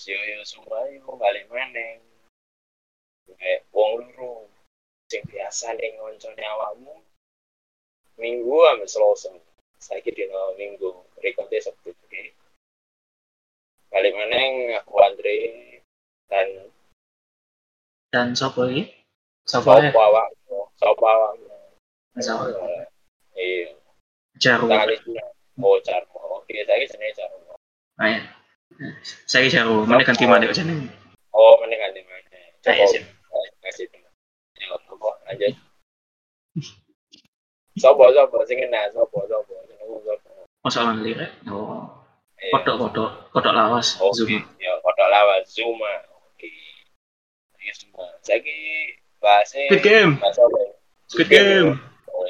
wis yo yo semua yo balik maneng kayak wong loro sing biasa ning ngoncone awakmu minggu ambil selasa saiki dino minggu rekote sabtu oke balik maneng aku Andre dan Dan sopo iki? Sopo ya? awakmu sopo awakmu Sopo? iya Jaru. kali oh carmo oke saya jenenge carmo Ayo. Saya jaru. Mana ganti mana kok jeneng? oh mana ganti mana Ayo sih. kasih ya apa aja sopo sopo sing enak sopo sopo Masalah lirik. Oh. Iya. Kodok kodok kodok lawas. Oke, Zoom. ya kodok lawan Zuma. Oke. Ini semua. Saiki bahasnya Squid Game. Squid Game.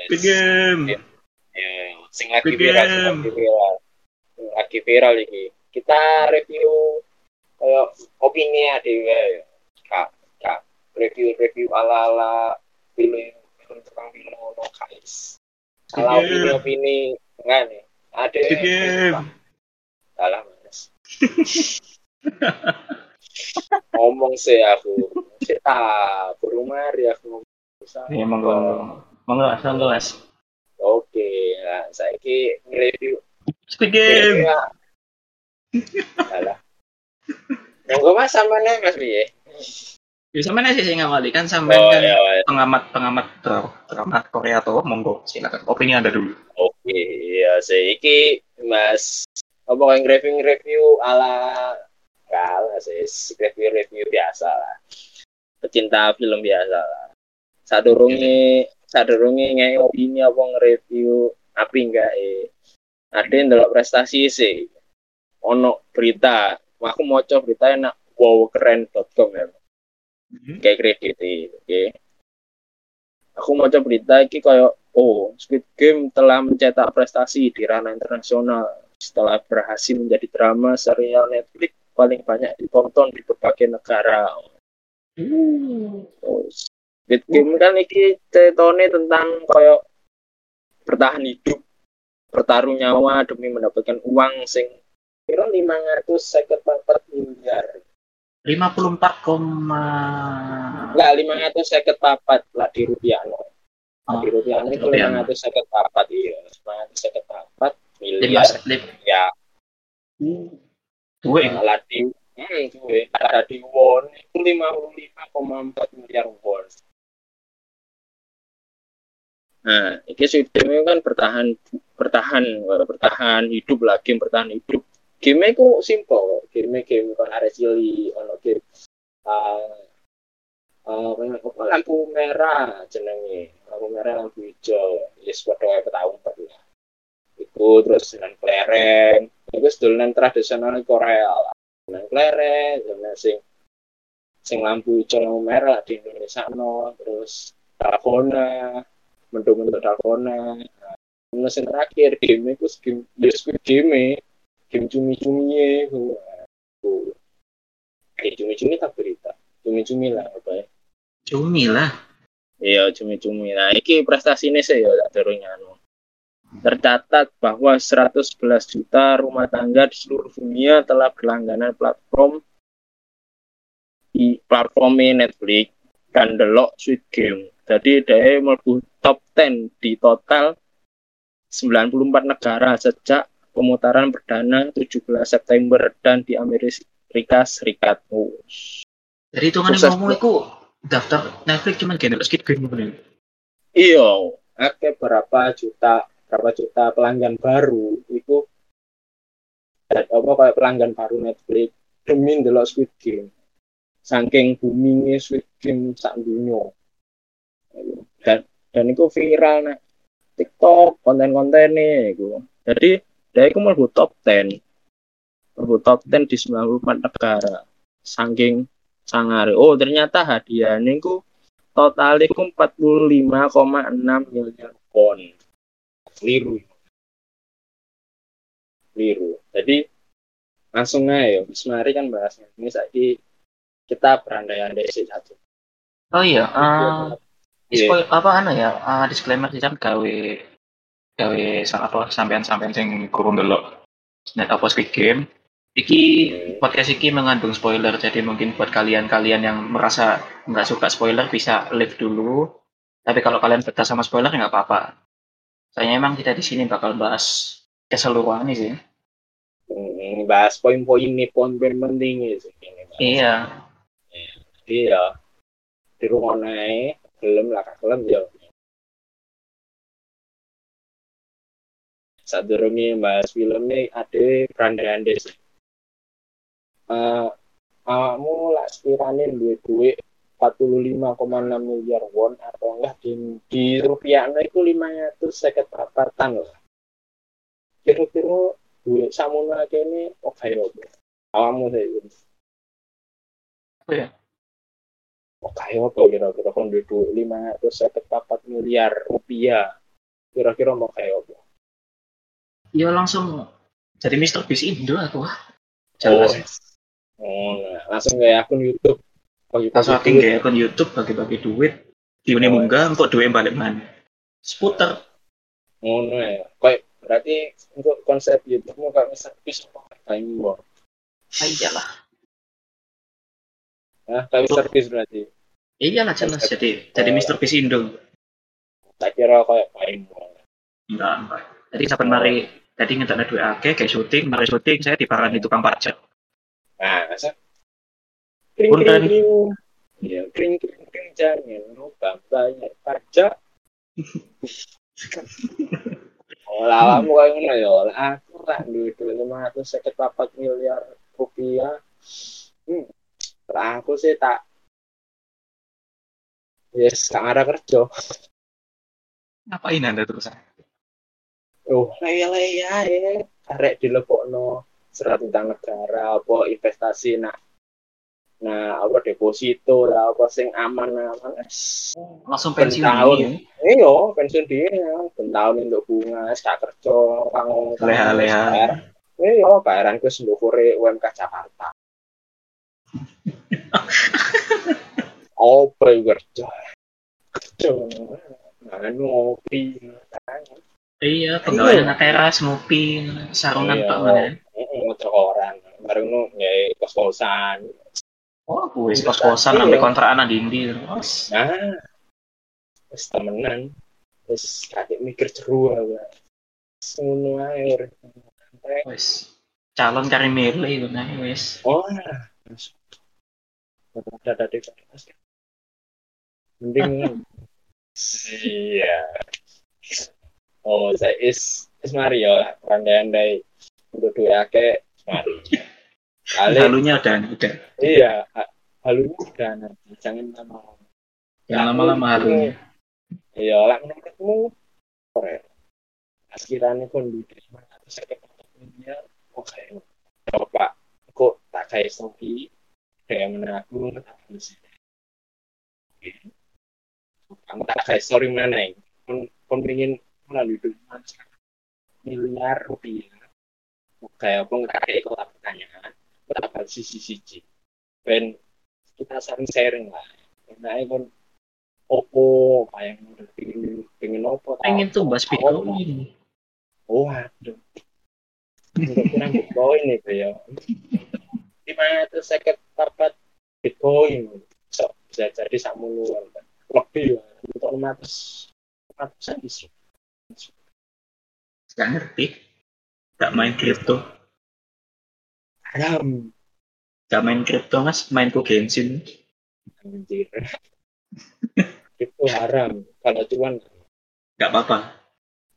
Squid Game. Ya, sing lagi viral, sing lagi viral. Lagi viral iki. Kita review kayak opini ya. Kak, kak. Review-review ala-ala film film tukang film ono guys. Squid Kalau Game. opini-opini enggak nih. Ada Game. Salah mas. ngomong sih aku kita berumah ya aku bisa Iya, monggo. Monggo asal luas. oke nah, saya ki Game. Ya. Salah monggo mas sama nih mas Biye Ya sampean sih sing ngawali kan sampean oh kan ya pengamat pengamat dra- drama Korea tuh. Monggo silakan. Opini anda dulu. Oke ya saya ki mas apa yang review review ala kalah sih review review biasa lah. Pecinta film biasa lah. Sadurunge sadurunge ngai opini apa nge-review apa enggak eh? Ada yang prestasi sih ono berita. Aku mau coba berita enak. Wowkeren.com ya. Kayak kredit oke. Aku mau coba berita ini kayak oh Squid Game telah mencetak prestasi di ranah internasional. Setelah berhasil menjadi drama serial Netflix paling banyak ditonton di berbagai negara. Oh, Squid Game kan iki ceritanya tentang kayak bertahan hidup bertaruh nyawa demi mendapatkan uang sing kira 554 miliar. 54, koma enggak 554 lah di rupiah no. Oh, di rupiah itu rupiah. 554 iya. 554 lima miliar lip. Ya. Gue lah di hmm, gue ada di won itu 55,4 miliar won. Nah, ini sistemnya kan bertahan bertahan bertahan hidup game bertahan hidup. Game itu simple, game game kan ada cili, ono game uh, uh, apa, lampu merah jenenge, lampu merah lampu hijau, yes padha wae petahun lah. Iku terus dengan kelereng, itu dolanan tradisional Korea. Dengan kelereng, dengan sing sing lampu hijau lampu merah di Indonesia no, terus dalgona, mendung-mendung dalgona. Nah, Terus yang terakhir game itu game ya Squid game game cumi-cumi itu kayak cumi-cumi tak? Berita cumi-cumi lah apa ya? Cumi lah. Iya cumi-cumi nah ini prestasi ini saya tak turunnya anu. tercatat bahwa 111 juta rumah tangga di seluruh dunia telah berlangganan platform di platformnya Netflix dan delok Squid Game. Jadi dia mlebu top 10 di total 94 negara sejak pemutaran perdana 17 September dan di Amerika Serikat. Oh. jadi hitungannya Sukses, ngomong itu daftar Netflix cuman gini Squid Game bener Iya, akeh berapa juta berapa juta pelanggan baru itu dan apa kayak pelanggan baru Netflix demi ndelok Squid Game. Saking boomingnya Squid Game sak dunia. Dan dan itu viral nek TikTok konten-konten nih itu. Jadi dia itu mlebu top 10. Mlebu top 10 di 94 negara. Saking sangare. Oh, ternyata hadiahnya itu total itu 45,6 miliar won. Keliru. Keliru. Jadi langsung aja, Mas Mari kan bahasnya. Ini saiki kita berandai-andai sih satu. oh iya eh, Iya. spoil apa anu ya eh, disclaimer sih kan gawe gawe apa sampean sampean sing kurang delok net apa Squid Game Iki podcast iki mengandung spoiler, jadi mungkin buat kalian-kalian yang merasa nggak suka spoiler bisa live dulu. Tapi kalau kalian betah sama spoiler nggak apa-apa. Soalnya emang kita di sini bakal bahas keseluruhan sih. Hmm, bahas poin-poin nih, poin-poin penting sih. ini. Iya. Iya. Di rumah naik, gelem lah, gelem ya. Saat durungnya bahas filmnya ada beranda-anda sih. Eh, awakmu lah sekiranya duit duit 45,6 miliar won atau enggak di, di rupiah itu 500 seket papatan lah. Kira-kira duit samono ini oke oke. Awakmu sih. Apa ya? Oke apa kira-kira kon duit duit 500 seket papat miliar rupiah. Kira-kira mau kayak apa? Ya langsung jadi Mr. Beast Indo aku wah. Jelas. Oh, nah, langsung kayak akun YouTube. Pagi-pagi Langsung aku duit. nge akun YouTube bagi-bagi duit. Diune Oh. munggah untuk duit balik mana. Seputar. ngono ya. Kayak berarti untuk konsep YouTube-mu kayak misal bisa pakai time bomb. Ah, iyalah. Nah, kayak service berarti. Iyalah jelas jadi jadi Mr. Beast Indo. Tak kira kayak time bomb. Enggak, enggak. Jadi sampai mari tadi ngetaknya duit akeh kayak syuting, mari syuting saya diparani tukang pajak. Nah, masa kring Punten. kring kring. Ya, kring kring kring jangan lupa bayar pajak. Oh, lah kamu kayak ngono ya. Lah aku lah duit lima ratus seket papat miliar rupiah. Hmm. Lah aku sih tak Yes, tak ada kerja. Ngapain anda terus? Oh, leya-leya ya. Arek dilebokno surat utang negara, apa investasi nak nah apa deposito lah apa sing aman-aman. Langsung Ben pensiun tahun. dini. Iya, pensiun dini ya. Tahun untuk bunga, tak kerja, kang Leha-leha. Iya, bayaran ku sendukure UMK Jakarta. Apa yang kerja? Kerja. Nah, ngopi. Iya, pegawai anak teras ngopi, sarungan Iya. pak mana? Motor orang. Baru nu ya kos-kosan. Oh, wis kos-kosan sampai Iya. kontrakan dindi terus. Nah, wis temenan. Wis kakek mikir. Ngono ae urip. Santai. Wis calon cari milih itu nah wis. Oh. Ada ada di Mending iya. Oh, saya is is Mario lah. Andai-andai untuk dua ake mari. Kali Halunya udah udah. iya, ha- halunya udah nanti. Jangan lama. Yang lama-lama halunya. Iya, lah menurutmu keren. Sekiranya kondisi atau sakit miliar, oke. Coba, kok tak kayak Sofi, kayak mana aku tak bisa. Kamu tak kayak story mana? Pun pun pengen melalui dunia miliar rupiah. Nggak kayak ikut pertanyaan. Aku tak bakal sisi-sisi. Ben kita saling sharing lah. Nah, pun opo kayak udah pengen pengen opo. Pengen tuh bahas Bitcoin. oh aduh untuk kurang bitcoin itu ya gimana tuh seket papat bitcoin so, bisa jadi sakmulu lebih lah untuk lima ratus lima ratusan bisa Gak ngerti. Gak main kripto. haram Gak main kripto mas, main ku Genshin. anjir itu haram kalau cuan Gak apa-apa.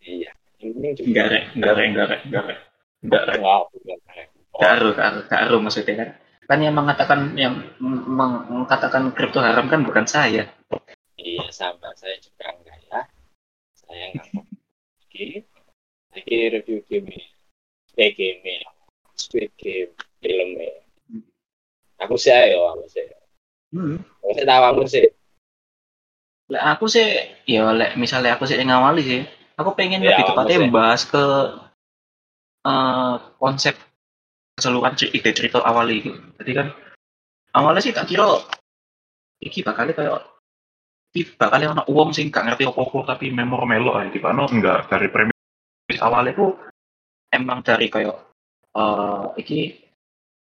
iya yang penting rek, enggak rek, enggak rek, enggak rek. Enggak rek. enggak rek. Gak aru, gak aru, gak aru maksudnya kan. Kan yang mengatakan yang meng- mengatakan kripto haram kan bukan saya. Iya sama saya juga enggak ya. Saya enggak. Oke. Lagi review game ini. Eh game ini. Squid Game filmnya. Aku sih ayo aku sih. Hmm. Aku sih tahu aku sih. Lek aku sih, ya lek misalnya aku sih yang ngawali sih, aku pengen Ya, lebih tepatnya bahas ke eh, konsep keseluruhan ide cerita awal itu. Jadi kan awalnya sih tak kira iki bakal kayak iki bakal ana uang sing gak ngerti apa-apa tapi memor melo ae di mana enggak dari awalnya tuh emang dari kayak eh iki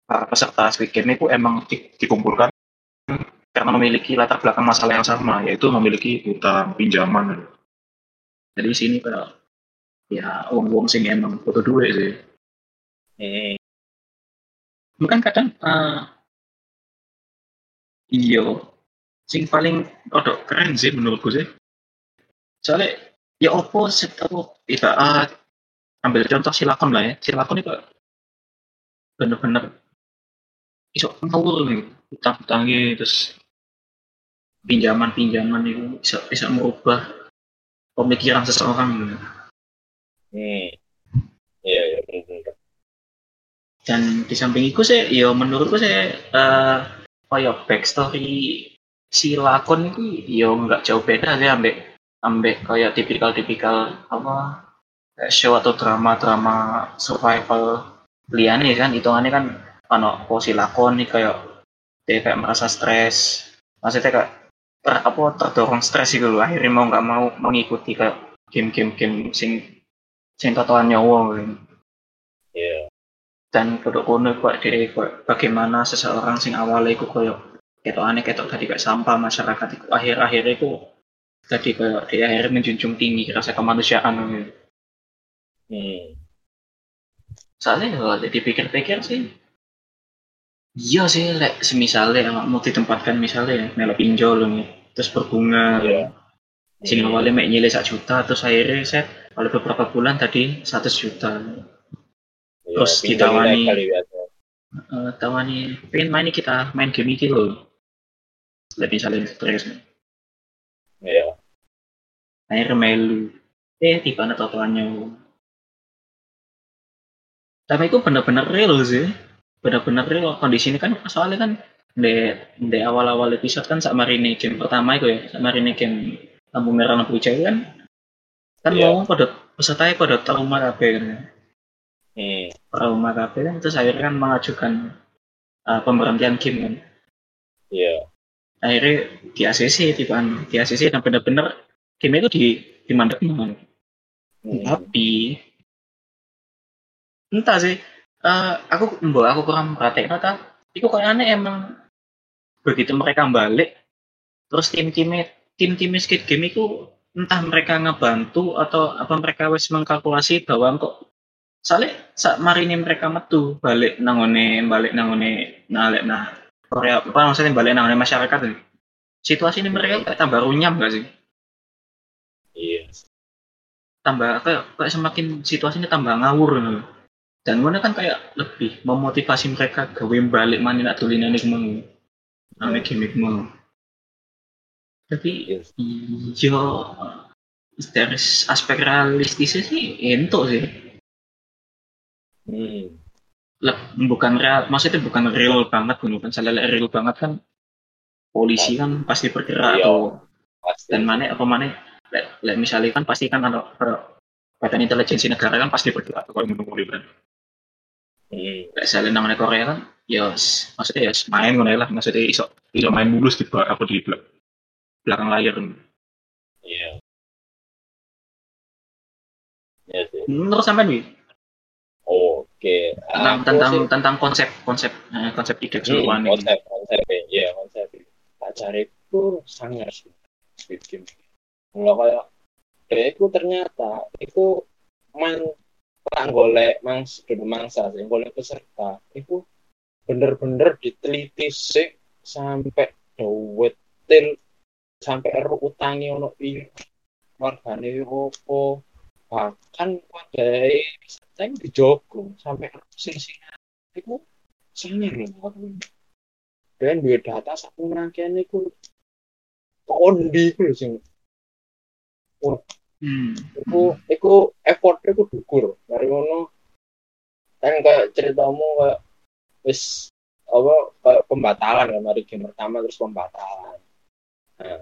para peserta Squid Game itu emang di- dikumpulkan karena memiliki latar belakang masalah yang sama yaitu memiliki hutang pinjaman jadi di sini kayak ya uang-uang sing emang butuh duit sih Hmm. Bukan kadang eh iyo sing paling rodok keren sih menurutku sih. Soalnya ya opo setahu tidak ah, ambil contoh silakon lah ya. Silakon itu bener-bener iso ngawur nih utang-utangi terus pinjaman-pinjaman itu bisa bisa merubah pemikiran seseorang gitu. Hmm. Iya, iya, dan di samping itu sih ya menurutku sih eh kayak backstory si lakon itu ya nggak jauh beda sih ambek ambek kayak tipikal-tipikal apa kayak show atau drama-drama survival liane kan hitungannya kan ano oh, si lakon nih kayak dia kayak merasa stres maksudnya kayak ter, apa terdorong stres gitu loh akhirnya mau nggak mau mengikuti kayak game-game game sing sing totoan nyawa gitu Iya. dan kodok kono kok dia kok bagaimana seseorang sing awalnya iku koyo ketok aneh ketok tadi kayak sampah masyarakat itu akhir-akhir itu tadi kayak dia akhirnya menjunjung tinggi rasa kemanusiaan gitu. Hmm. soalnya kalau jadi pikir-pikir sih iya sih lek semisalnya mau ditempatkan misalnya melo pinjol nih terus berbunga Iya. sing awalnya mek sak juta terus akhirnya set oleh beberapa bulan tadi 100 juta Iya, Terus ditawani. biasa. Eh tawani pengen main kita main game ini loh lebih saling stres Iya. akhirnya melu eh tiba ada totoannya tapi itu benar-benar real sih benar-benar real kondisi ini kan soalnya kan di, di awal-awal episode kan sama ini game pertama itu ya sama ini game lampu merah lampu hijau kan kan Iya. mau pada pesertanya pada trauma kabeh kan Hmm. trauma kabeh kan terus akhirnya kan mengajukan uh, pemberhentian game kan Iya. akhirnya di ACC tiba di ACC dan benar-benar game itu di dimandek Hmm. tapi entah sih eh, aku mbak aku kurang perhatiin apa itu kayaknya emang begitu mereka balik terus tim timnya tim tim skate game itu entah mereka ngebantu atau apa mereka wes mengkalkulasi bahwa kok soalnya saat mari ini mereka metu balik nangone balik nangone nalek nah Korea apa maksudnya balik nangone masyarakat tuh. situasi ini mereka kayak tambah runyam gak sih Iya. tambah kayak, kayak semakin situasinya tambah ngawur gitu. Dan mana kan kayak lebih memotivasi mereka gawe balik mana nak tulinan ini mau ane gimmick mau tapi Yes. iya dari aspek realistisnya sih ento sih Hmm. Lep- bukan real maksudnya bukan real banget bukan salah real banget kan polisi kan pasti bergerak Iya. atau Pasti. dan mana apa mana misalnya kan pasti kan ada ada badan intelijensi negara kan pasti bergerak kalau ngomong kan Hmm. lek saya nang Korea kan ya s- maksudnya ya s- main ngono lah maksudnya iso iso main mulus di ba- apa di belak- belakang layar Iya. Iya sih. menurut sampean wi Oke. tentang Aku tentang sih- tentang konsep konsep eh, konsep ide Hmm, keseluruhan ini konsep konsep ya konsep pacarku sangat sih Squid Game kalau kayak itu ternyata itu man tak golek mangs dulu mangsa sih golek peserta. Itu bener-bener diteliti sih sampai detail sampai eru utangi ono piro wargane opo. Bahkan wadai peserta yang dijogo sampai eru sing sing itu sangat loh dan dua data satu rangkaian itu kondi sing hmm. iku iku effort iku dukur dari ngono kan kayak ceritamu kayak wis apa kayak pembatalan kan mari game pertama terus pembatalan. Nah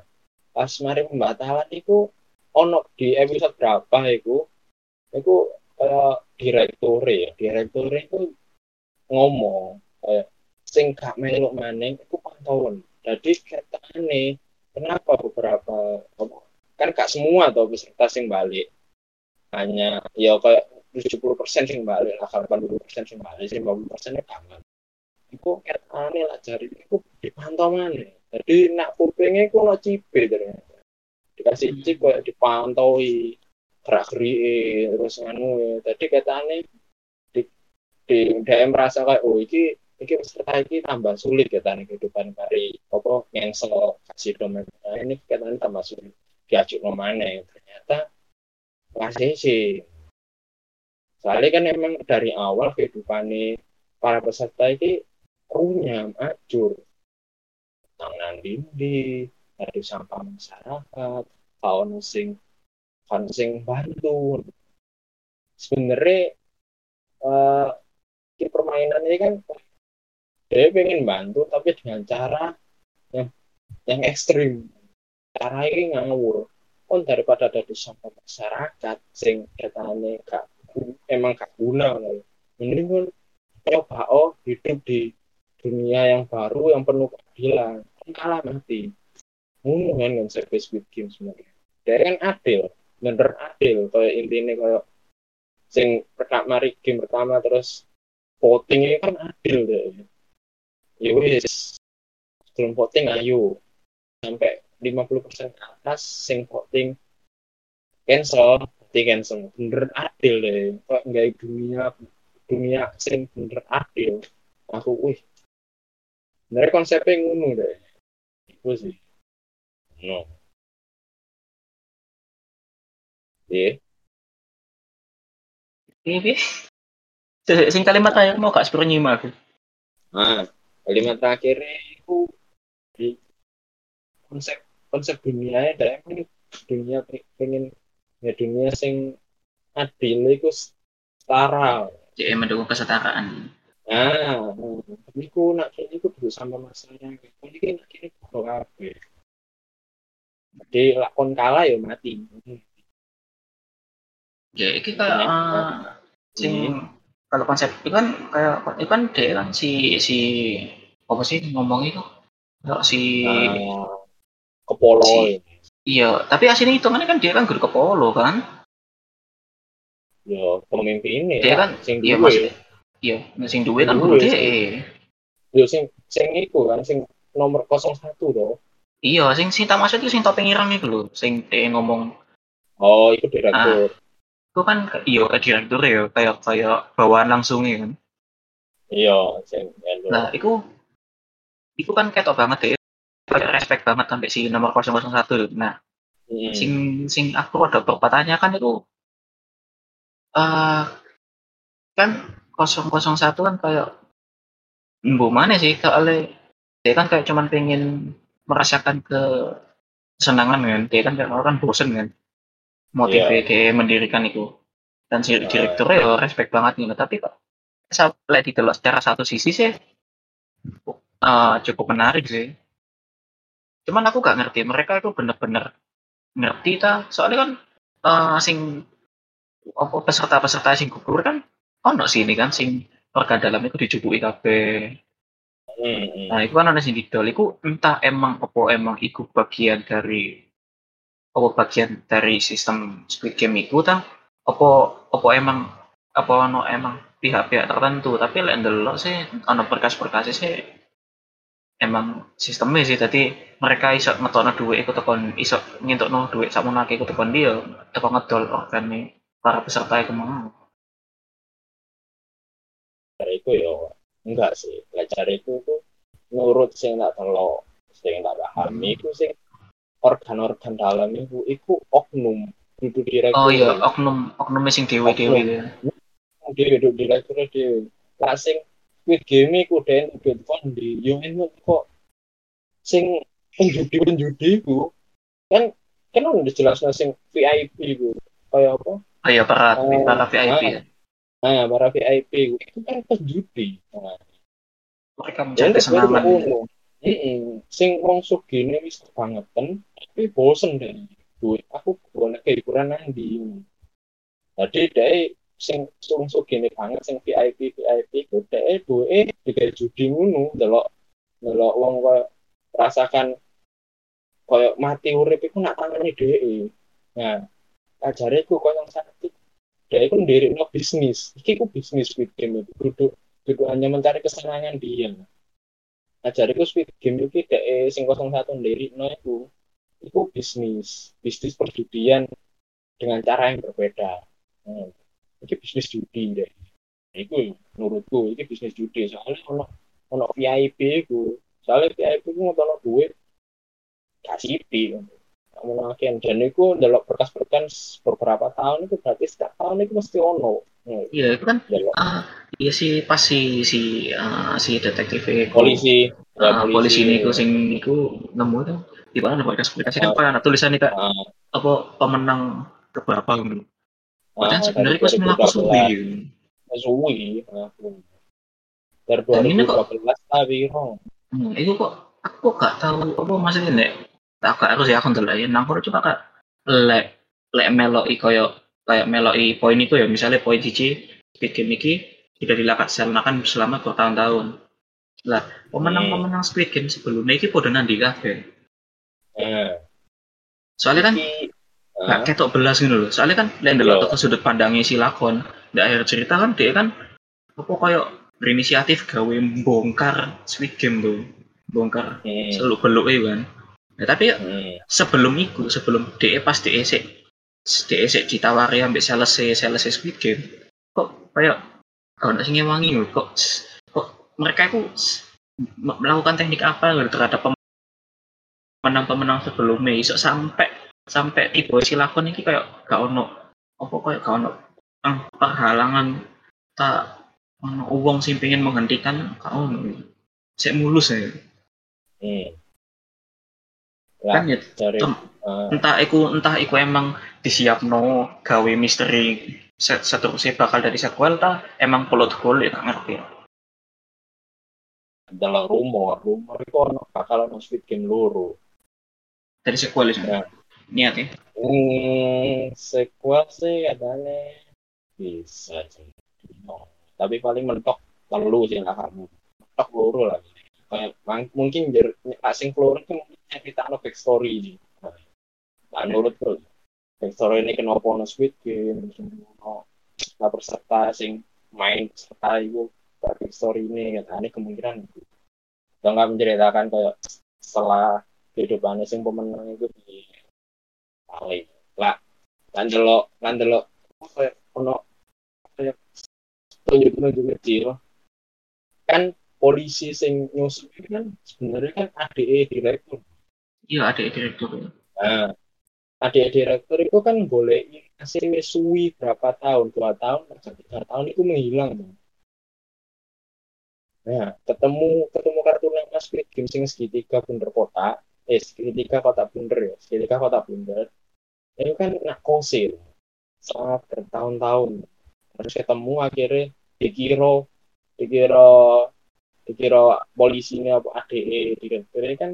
pas mari pembatalan iku ono di episode berapa iku? Iku kayak direktur ya. Direktur itu ngomong kayak sing gak melok maning iku pantauan. Jadi katanya kenapa beberapa apa kan gak semua atau peserta sing balik. Hanya ya kayak 70% sing balik lah kalau 80% sing balik sing 50% ya kangen iku ketane lah jari iku dipantau mana jadi nak kupingnya iku no cipe ternyata dikasih chip kayak dipantaui gerak gerik terus anu tadi ketane di di dia merasa kayak oh iki iki peserta iki tambah sulit ketane kehidupan kari apa ngengsel kasih domen. Nah, ini ketane tambah sulit diajuk no mana ternyata kasih sih. Soalnya kan emang dari awal kehidupan para peserta ini runyam ajur tangan dindi dari sampah masyarakat kawan sing kawan sing bantu sebenarnya di permainan ini kan dia pengen bantu tapi dengan cara yang yang ekstrim cara ini ngawur. Kon daripada ada di sampah masyarakat sing katanya gak emang gak guna mending kan coba oh hidup di dunia yang baru yang penuh keadilan. Kalah mati. Ngono kan konsep Squid Game sebenarnya. Dia kan adil bener adil. Kayak intinya kayak sing pertama mari game pertama terus voting ini kan adil deh. Ya wis sebelum voting ayo. Sampai 50% ke atas sing voting cancel di cancel. Bener adil deh. Kok nggak dunia dunia sing bener adil? Aku wih. Bener konsepnya ngono deh. Itu sih. No. Iya. Iya, Sing- Sing kalimat terakhir mau gak sepuluh nyima aku. Nah, kalimat terakhir itu di konsep konsep dunia ada emang dunia pe- pengen ya dunia sing adil itu setara. Jadi mendukung kesetaraan. Nah, tapi ku nak kini ku dulu sama masanya. Ini kan nak kini kudu kabeh. Jadi lakon kalah ya mati. Ya, ini kayak sing kalau konsep itu kan kayak itu kan dia kan si si apa sih ngomong itu kalau si Nah, kepolo Si- ini. iya tapi aslinya hitungannya kan dia kan guru kepolo kan Ya pemimpin ini Dia ya. kan- sing iya maksudnya iya sing duwe kan guru dia Yo sing sing iku kan sing nomor 01 toh. iya sing sing tak maksud itu sing topeng ireng itu loh sing dia ngomong Oh, itu direktur. itu kan ke- iya kayak direktur ya kayak kayak bawaan langsung ya kan Iya, sing nah itu itu kan ketok banget ya respect banget sampai si nomor 001 nah Hmm. sing sing aku ada bertanya kan itu eh kan 001 kan kayak bu mana sih soalnya dia kan kayak cuman pengen merasakan ke kesenangan kan dia kan kayak orang bosen kan motif Iya. kayak mendirikan itu dan si Ah. direkturnya ya respect banget gitu tapi kok saya lihat itu secara satu sisi sih eh, cukup menarik sih cuman aku gak ngerti mereka itu bener-bener ngerti ta soalnya kan eh, sing apa peserta-peserta sing gugur kan ono sini kan sing warga dalam itu dicubuki kabeh Hmm. Nah, itu kan ada sing didol. Iku entah emang apa emang iku bagian dari apa bagian dari sistem Squid Game itu ta? Apa apa emang apa ono emang pihak-pihak tertentu tapi lek ndelok sih ono berkas-berkas sih emang sistemnya sih tadi mereka iso ngetokno duit ikut tekon iso ngintokno duit sakmono akeh ikut tekon dia tekon ngedol organ para peserta itu mau Cara itu ya enggak sih. Belajar itu tuh nurut sing tak telok, sing tak pahami itu sing organ-organ dalam itu itu oknum duduk direktur. oh iya oknum oknum sing dewe-dewe gitu. dia duduk direktur dia. Lah sing Squid Game iku den duit kondi, yo enak kok sing penjudi-penjudi iku kan kan udah dijelaskan sing VIP iku kayak apa? oh iya para Oh, para VIP ya. Nah, para VIP itu kan penjudi. Nah, mereka mencari kesenangan ngono. Heeh, sing wong sugih wis kebangetan, tapi bosen deh. Duit aku golek hiburan nang ndi. Jadi deh sing wong sugih banget sing VIP VIP ku deh duwe digawe judi ngono, delok delok wong koyo rasakan koyo mati urip iku nak tangane dhewe. Nah, ajare ku koyo satu dia itu ndiri no bisnis iki ku bisnis Squid Game itu duduk gitu hanya mencari kesenangan dia jadi aku Squid Game tidak eh sing satu dari no itu itu bisnis bisnis perjudian dengan cara yang berbeda hmm. Ini bisnis judi deh itu menurutku ini bisnis judi. Soalnya ono ono VIP itu soalnya VIP itu ngotono duit. Kasih di kamu naken dan itu dalam berkas-berkas beberapa tahun itu berarti setiap tahun itu mesti ono. Iya itu kan uh, iya sih pas si si uh, si detektif polisi. Uh, ya, polisi, polisi ini ku sing itu nemu itu. Di mana berkas berkas kan pada tulisan nih kak. Uh, apa pemenang keberapa gitu Padahal sebenarnya itu melaku suwi suwi dari 2012 tapi hmm, itu kok aku gak tahu apa maksudnya nek tak gak harus ya aku ndelok ya. Nang coba kak lek lek meloi koyo kayak meloi poin itu ya. Misalnya poin cici speed game ini tidak dilaksanakan selama bertahun-tahun lah pemenang-pemenang Squid Game sebelumnya ini podo nanti kafe hmm. soalnya kan nggak uh. ketok belas gitu loh soalnya kan lain dulu ke sudut pandangnya si lakon di akhir cerita kan dia kan apa kayak berinisiatif gawe bongkar Squid Game tuh bongkar hmm. selalu beluk ya kan ya, tapi hmm. sebelum itu sebelum dia pas dia sih dia sih ditawari ambil sales sales Squid Game kok kayak kalau nggak sih ngewangi kok kok mereka itu melakukan teknik apa gitu terhadap pemenang-pemenang sebelumnya iso sampai sampai tipe silakon ini kayak gak ono apa kayak gak ono perhalangan tak ono uang sih pengen menghentikan gak ono saya mulus ya hmm. kan ya dari, uh, entah iku entah iku emang disiapno gawe misteri seterusnya bakal dari sequel ta emang plot hole ya ngerti adalah rumor rumor itu ono bakal ono Squid Game loro dari sequel ya. niat ya? Hmm, sequel sih adanya bisa sih. Tapi paling mentok perlu sih lah kamu mentok loro lah. Kayak mungkin jadi asing keluar itu mungkin cerita no backstory ini nah, menurut bro backstory ini kenapa ono Squid Game lah peserta sing main peserta itu backstory ini ya ini kemungkinan. Itu nggak menceritakan kayak setelah kehidupannya sing pemenang itu di paling lah kan delok kan delok kayak ono kayak tunjuk tunjuk kecil kan polisi sing nyusup itu kan sebenarnya kan ADE direktur. Iya ADE direktur nah adik direktur itu kan boleh kasih suwi berapa tahun dua tahun tiga tahun itu menghilang. Tuh nah ketemu ketemu kartu nama Squid Game sing segitiga bunder kota eh segitiga kota bunder ya segitiga kota bunder itu kan nak kosil saat bertahun-tahun. Terus ketemu akhirnya dikira dikira dikira polisinya apa ADE direkturnya kan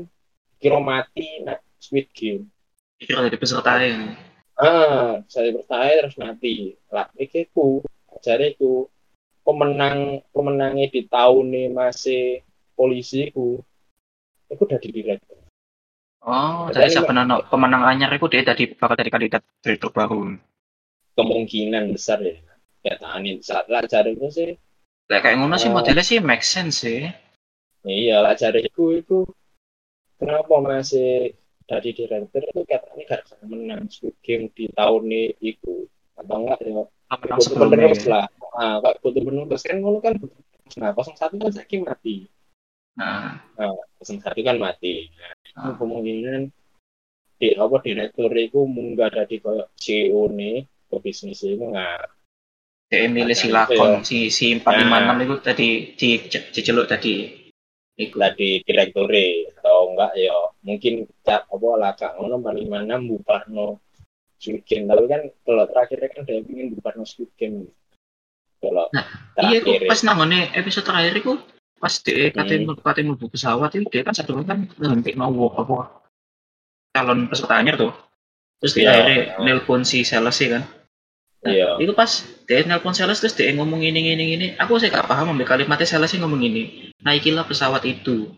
kira mati nak Squid Game. Kira jadi peserta yang ah saya bertanya terus mati. Lah ikiku jadi itu pemenang pemenangnya di tahun ini masih polisi ku itu udah dilihat oh jadi siapa pemenang pemenang anyar itu dia tadi bakal jadi kandidat direktur baru kemungkinan besar ya. Ya tahanin. Saat lah cari itu sih. Lah kayak ngono sih ah. modelnya sih make sense sih. Iya lah cari itu itu kenapa masih dari direktur itu katanya gara-gara menang Squid Game di tahun ini itu. Atau enggak ya? Butuh penerus lah. Nah kok butuh penerus kan ngono kan nah kosong satu kan saya mati. Nah. Nah kosong satu kan mati. nah, nah. kemungkinan di apa direktur itu munggah dari CEO nih ke bisnis itu nggak. Dia milih si lakon si si empat lima enam itu tadi di diceluk tadi. Iku. Tadi direktur atau enggak ya mungkin cap apa lah kak ngono paling mana no Squid Game. Tapi kan kalau terakhir kan dia ingin no Squid Game. Kalau nah, iya kok pas nangone episode terakhir itu pas dia katain hmm. katain mau pesawat itu dia kan satu kan nanti mau apa calon pesertanya tuh terus dia yeah. akhirnya nelpon si sales kan Nah, iya. Itu pas dia nelpon sales terus dia ngomong ini ini ini. Aku sih gak paham ambil kalimatnya sales sih ngomong ini. Naikilah pesawat itu.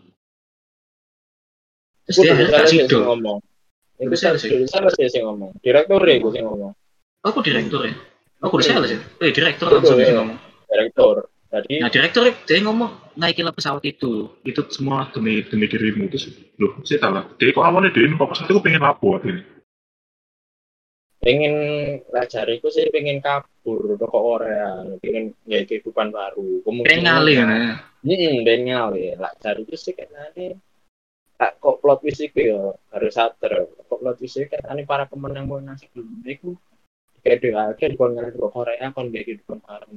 Terus dia kasih. Ngomong. Itu sales sih. Sales sih ngomong. Direktur ya gue sih ngomong. Aku direktur ya. Aku udah sales ya. Eh direktur langsung sih ngomong. Direktur. Jadi Nah direktur dia ngomong naikinlah pesawat itu, itu semua demi demi dirimu terus loh saya tahu lah. Dia kok awalnya dia kok pesawat itu pengen lapor ini. pengen lajariku sih pengen kabur ke Korea, pengen ya kehidupan baru. Pengen ngalih kan ya. Hmm, pengen ngalih. Lajariku sih kayak nanti tak kok plot twist iku ya harus sadar kok plot twist iku kan para pemenang mau ngasih dulu iku kayak dia aja di kon ke Korea kon kayak kehidupan baru.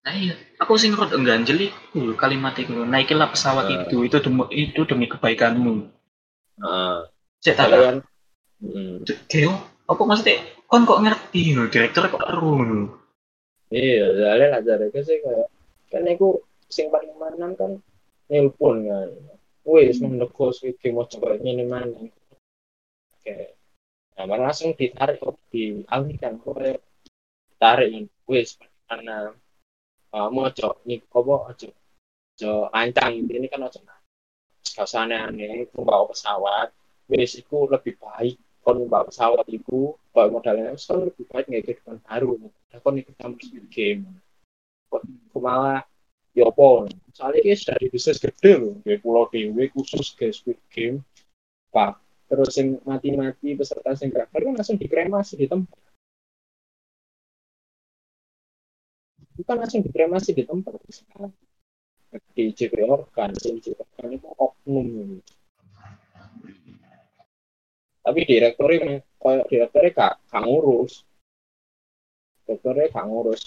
Nah iya, aku sing rod engganjel iku kalimat itu naikinlah pesawat Eh. itu, itu demi itu demi kebaikanmu. Saya tak kalian hmm, Keo, apa maksudnya? Kon kok ngerti lho, direktur kok ero lho. iya, soalnya lajariku sih kayak kan iku sing paling manan kan nelpon kan. Wis menego iki mau coba ini mana. Oke. Nah, langsung ditarik kok dialihkan kok tarik. Wis karena uh, mau ojo nih kobo ojo ojo ancang ini kan ojo gak usah aneh-aneh pesawat. Wis lebih baik kon bawa pesawat iku bawa modalnya kan lebih baik nggak kehidupan baru. Kon ikut campur game. Kon malah ya apa? Soalnya sudah di bisnis gede loh di pulau dewe khusus ke speed game. Pak terus yang mati-mati peserta yang gak kan langsung dikremasi di tempat bukan langsung dikremasi di tempat di JP organ JP organ itu oknum. Tapi direkturnya kayak direkturnya gak, gak ngurus. Direkturnya gak ngurus.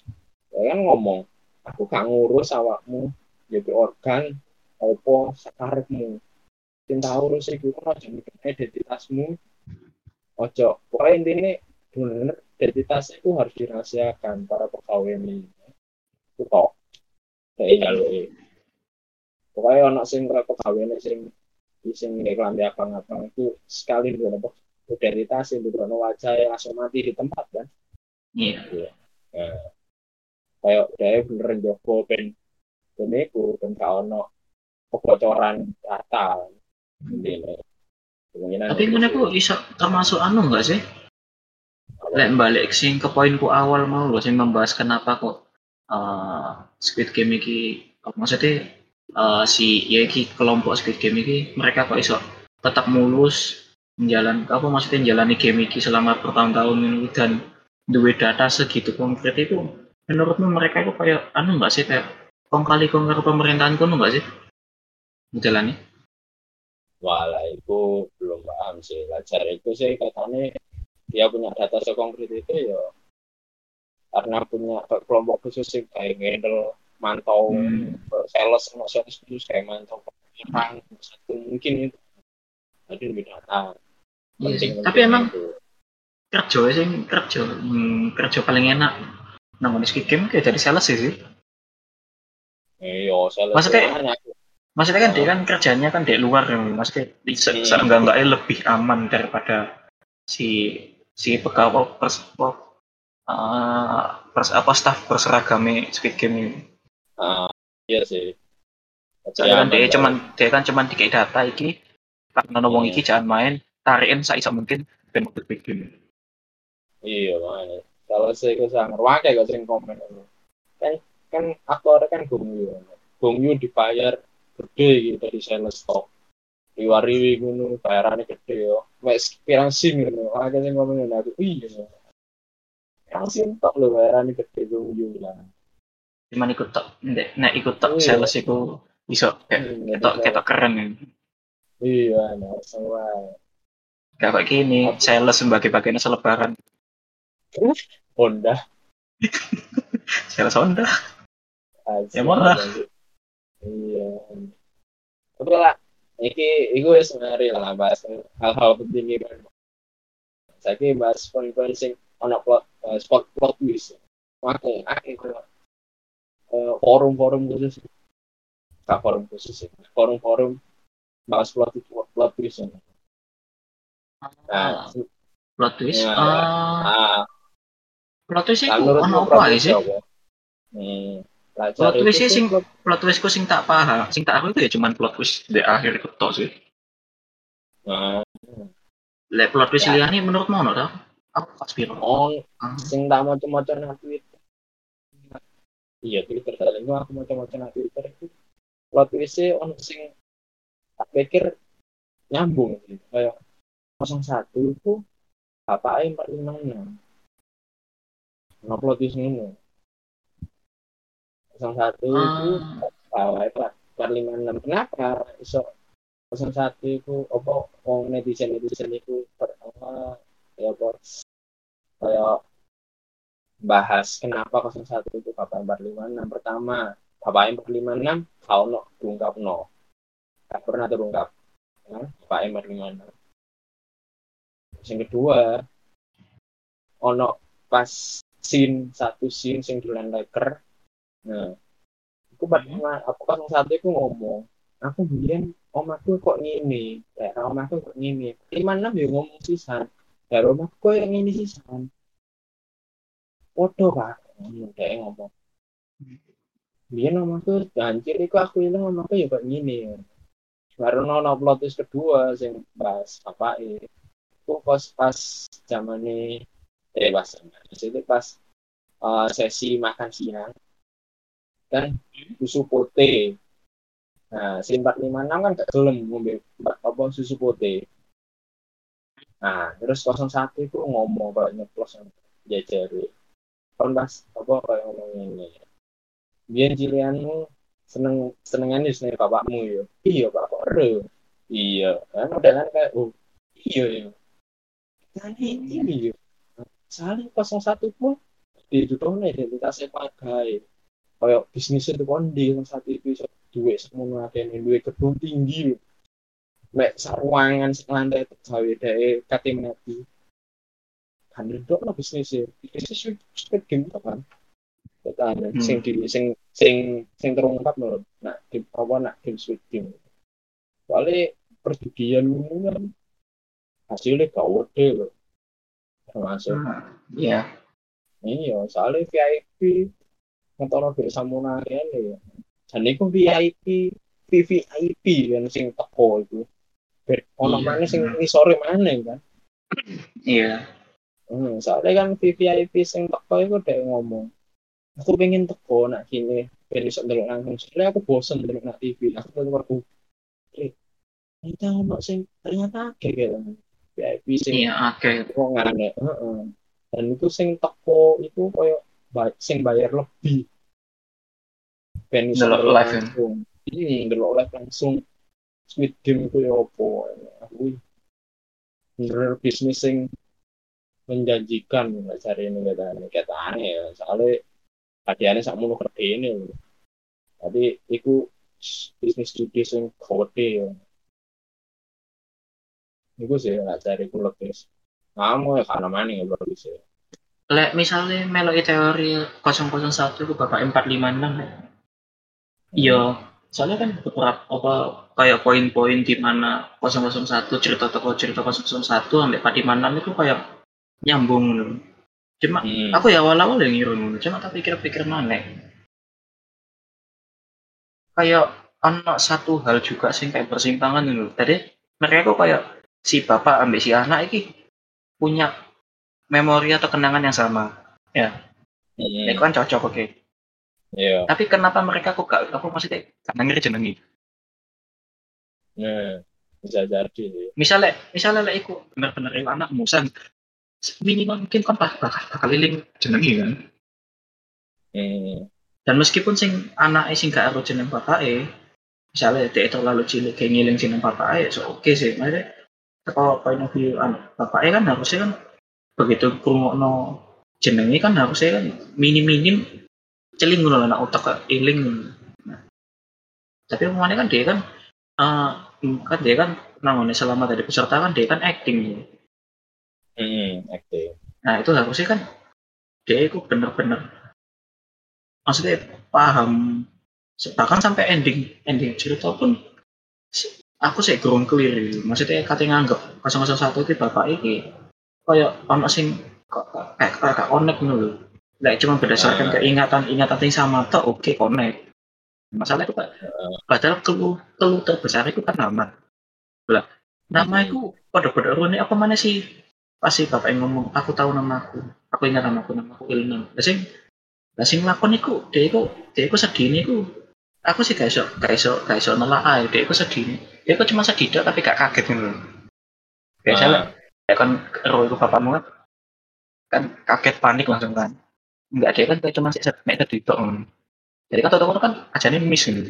Ya kan ngomong aku gak ngurus awakmu JP organ opo sakarepmu. Cinta urus iku kan aja identitasmu. Ojo pokoknya intinya bener identitas itu harus dirahasiakan para pegawai ini itu kok kayak jalur pokoknya anak sing pegawai ini sing sing iklan di apa apa itu sekali dua apa? Identitas itu karena wajah yang langsung mati di tempat kan? Iya. nah, kayak dia bener jogo ben ben iku ben gak ono kebocoran data. Kemungkinan Tapi sih. aku iso termasuk anu enggak sih? Lek balik sing ke poinku awal mau lho sing membahas kenapa kok eh, Squid Game apa maksudnya eh, si ya iki kelompok Squid Game iki mereka kok iso tetap mulus menjalan apa maksudnya menjalani game iki selama bertahun-tahun ini dan duwe data segitu konkret itu menurutmu mereka itu kayak anu enggak sih kayak kong kali kong karo pemerintahan kuno enggak sih menjalani Walah, itu belum paham sih. Lajar itu sih katanya dia punya data sekonkret itu ya karena punya kelompok khusus sih kayak handle mantau Hmm. sales sama sales khusus kayak mantau orang satu mungkin itu jadi lebih data Iya. Penting- tapi emang itu. kerja sih kerja hmm, kerja paling enak namun Squid Game kayak jadi sales sih sih iya sales Maksudnya- itu banyak. maksudnya kan dia kan kerjanya kan di luar ya maksudnya se Hmm. seenggak enggaknya lebih aman daripada si si pegawai pers, uh, pers apa staff berseragam Squid Game ini? Ah, iya sih. Soalnya kan dia cuman dia kan cuman dikei data iki karena ngomong iki jangan main tarikin saisa mungkin ben mau Squid Game. Iya makanya. Kalau saya ke sana wakai kok sering komen. Kan kan aktornya kan Gong Yoo Gong Yoo dibayar gede gitu di sales stock diwariwi ngono bayarannya gede yo. Wes pirang sim ngono akeh sing ngomong ngono aku iya sim tok lho bayarannya gede Yoo lah cuman ikut tok nek nek ikut tok Iya. sales iku kayak Hmm, ketok ketok keren ya. iya nah semua kayak gini, sales sebagai bagian selebaran. Honda Sales Honda. Ya, murah. iya tapi lah iki iku wis mari lah bahas hal-hal penting iki kan saya bahas poin-poin sing ono plot eh, spot plot twist. Akeh kok eh, forum-forum khusus. Gak forum khusus sih forum-forum bahas plot plot, twist nah plot twist. Ya. Ah, ah. Plot twist itu ono apa twist sih? hmm. Plot itu twist sih sih. sing plot- twistku sing tak paham, sing tak aku itu ya cuman plot twist di akhir itu tok sih. nah, Lek plot twist Ya. liyane menurutmu ono ta? Oh Ah, sing tak macam-macam nang tweet iya Twitter kali aku macam-macam nah Twitter itu. Plot twistnya ono sing tak pikir nyambung gitu. Kayak 01 itu apa lima enam ono plot twist ini 01 itu apa empat lima enam kenapa iso 01 itu apa wong netizen netizen itu pertama ya bos. Kayak bahas kenapa 01 itu Bapak 456 pertama. Bapak 456 kau no terungkap no gak pernah terungkap ya, Bapak 456 yang kedua ono pas scene satu scene sing dolan leker nah aku pada aku kan satu itu ngomong aku bilang om aku kok ngini kayak om aku kok ngini lima enam ya ngomong sisan om aku kok yang ngini sisan Waduh pak, kayak ngomong. Dia tuh anjir itu aku bilang nama aku ya kayak gini. Baru nono plot twist kedua sing pas apa itu pas pas zaman ini eh pas itu pas uh, sesi makan siang dan susu putih. Nah, si 456 kan gak gelem ngombe apa susu putih. Nah, terus 01 itu ngomong kalau nyeplos jajari. Kon pas apa kayak ngomong ini? Biar cilianmu seneng senengan di sini bapakmu ya iya pak kok re iya kan udah kan kayak oh iya ya nah ini ini ya saling kosong satu pun di itu tuh identitasnya pakai kayak bisnis itu kan di yang satu itu bisa duit semua ini duit gedung tinggi mek sarwangan selantai gawe dari katim nabi kan itu lah bisnisnya bisnis squid game itu kan kita ada sing di sing sing sing terungkap loh nak di apa nak game squid game soalnya perjudian ini kan hasilnya kau deh loh termasuk. Hmm. iya. Iya soalnya VIP ngetoro dari samuna ini ya dan itu VIP VVIP kan sing teko itu ono iya. mana sing sore mana kan iya Hmm, soalnya kan VVIP sing teko itu udah ngomong. Aku pengen teko nak gini, pengen bisa ndelok langsung. Soalnya aku bosen ndelok nak TV. Aku tuh aku eh, kita ngomong sing ternyata akeh gitu. VIP sing iya akeh. Wong ngene, heeh. Dan itu sing teko itu koyo sing bayar lebih. Ben iso ndelok live ya? langsung. Iya, ndelok live langsung. Squid Game itu ya opo. Aku bener bisnis sing menjanjikan nggak cari ini kata ini kata aneh ya. Soalnya hadiahnya sak mulu kerja ini. Tapi itu bisnis judi sing gede ya. Itu sih nggak cari kulekis kamu ya karena mana ya baru bisa Lek misalnya meloi teori 001 itu bapak 456 ya. Iya, soalnya kan beberapa apa kayak poin-poin di mana 001 cerita toko cerita 001 sampai 456 itu kayak nyambung loh. Cuma hmm. aku ya awal-awal yang ngiru cuma tak pikir-pikir mana. Kayak anak satu hal juga sih kayak persimpangan dulu. Tadi mereka kok kayak si bapak ambil si anak ini punya memori atau kenangan yang sama. Ya. Hmm. Ini kan cocok oke. Okay. Yeah. Tapi kenapa mereka kok gak aku maksudnya karena ngiri jenengi. Nah, bisa jadi. Misalnya, misalnya lah ikut benar-benar anak musan minimal mungkin kan bakal bakal liling jenengi kan hmm. dan meskipun sing anak sing gak harus jeneng bapak eh misalnya dia terlalu cilik kayak ngiling jeneng bapak eh so oke okay sih maksudnya kalau point of view bapak eh kan harusnya kan begitu no jenengi kan harusnya kan minim minim celing loh anak otak iling. Nah. tapi umumnya kan dia kan uh, kan dia kan namanya selama tadi peserta kan dia kan acting. Hmm, acting. Nah itu harusnya kan dia itu bener-bener maksudnya paham. Bahkan sampai ending ending cerita pun aku sih kurang clear maksudnya kata nganggep 001 itu bapak ini kayak anak sing kayak kayak connect loh Like cuma berdasarkan uh, keingatan ingatan yang sama tuh oke okay, connect masalah itu pak uh, padahal keluh keluh terbesar itu kan nama lah nama itu pada pada rune apa mana sih pasti bapak yang ngomong aku tahu nama aku aku ingat nama aku nama aku Ilman sih Lah sing lakon iku, dia iku, dia iku segini iku. Aku sih gak iso, gak iso, gak iso nolak ae, dia iku segini. Dia iku cuma sedih tapi gak kaget gitu. Biasanya ya kan ero iku bapakmu kan kan kaget panik langsung kan. Enggak dia kan cuma sih mek tadi tok. Jadi kan tau kan ajane miss gitu.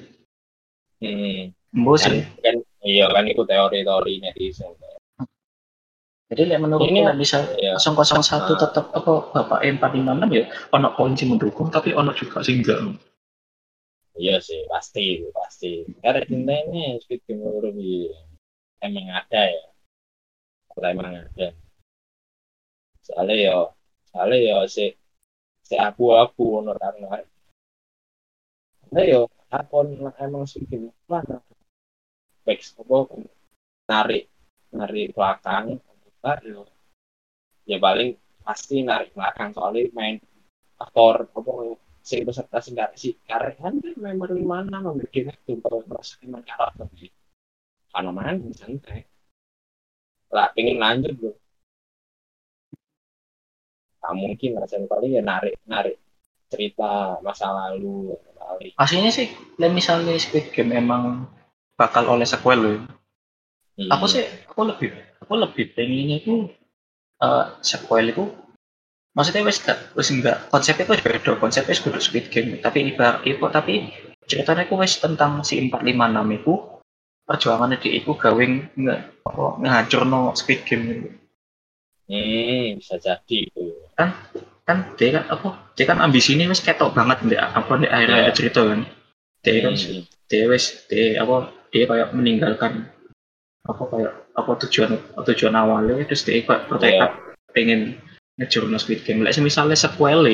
Hmm. Embo Kan, sih. kan iya kan itu teori-teori netizen. Jadi lek menurutku Ini- lek misal Iya. 001 Ah. tetap apa Bapak M456 ya ono sing mendukung tapi ono juga sing enggak. Iya sih, pasti, pasti. Karena cinta ini Game lebih emang ada ya. Kalau emang ada. Soalnya ya, soalnya ya si si abu-abu ono kan. Nah yo, akon emang Squid Game mana? Baik, apa narik narik belakang, enggak yo. Ya paling pasti narik belakang soalnya main aktor apa si peserta sing si karek kan member mana membikin itu merasa memang karakter sih karena main santai lah pengen lanjut bro tak mungkin rasanya paling ya narik narik cerita masa lalu kali Aslinya sih lek misalnya Squid Game emang bakal oleh sequel loh. Hmm. Aku sih aku lebih aku lebih pengennya itu eh sequel itu maksudnya wes gak wes enggak konsepnya itu beda konsepnya kudu Squid Game tapi ibarat itu tapi ceritanya itu wes tentang si 456 itu perjuangannya dia itu gawe nge apa ngehancur no Squid Game itu. Hmm, bisa jadi itu kan dia kan apa dia kan ambisi ini wes ketok banget ndek apa di akhir Iya. cerita kan dia kan Hmm. dia wes dia apa dia kayak meninggalkan apa kayak apa tujuan tujuan awalnya terus dia kayak bertekad pengen ngejar no Squid Game. Like, misalnya sequel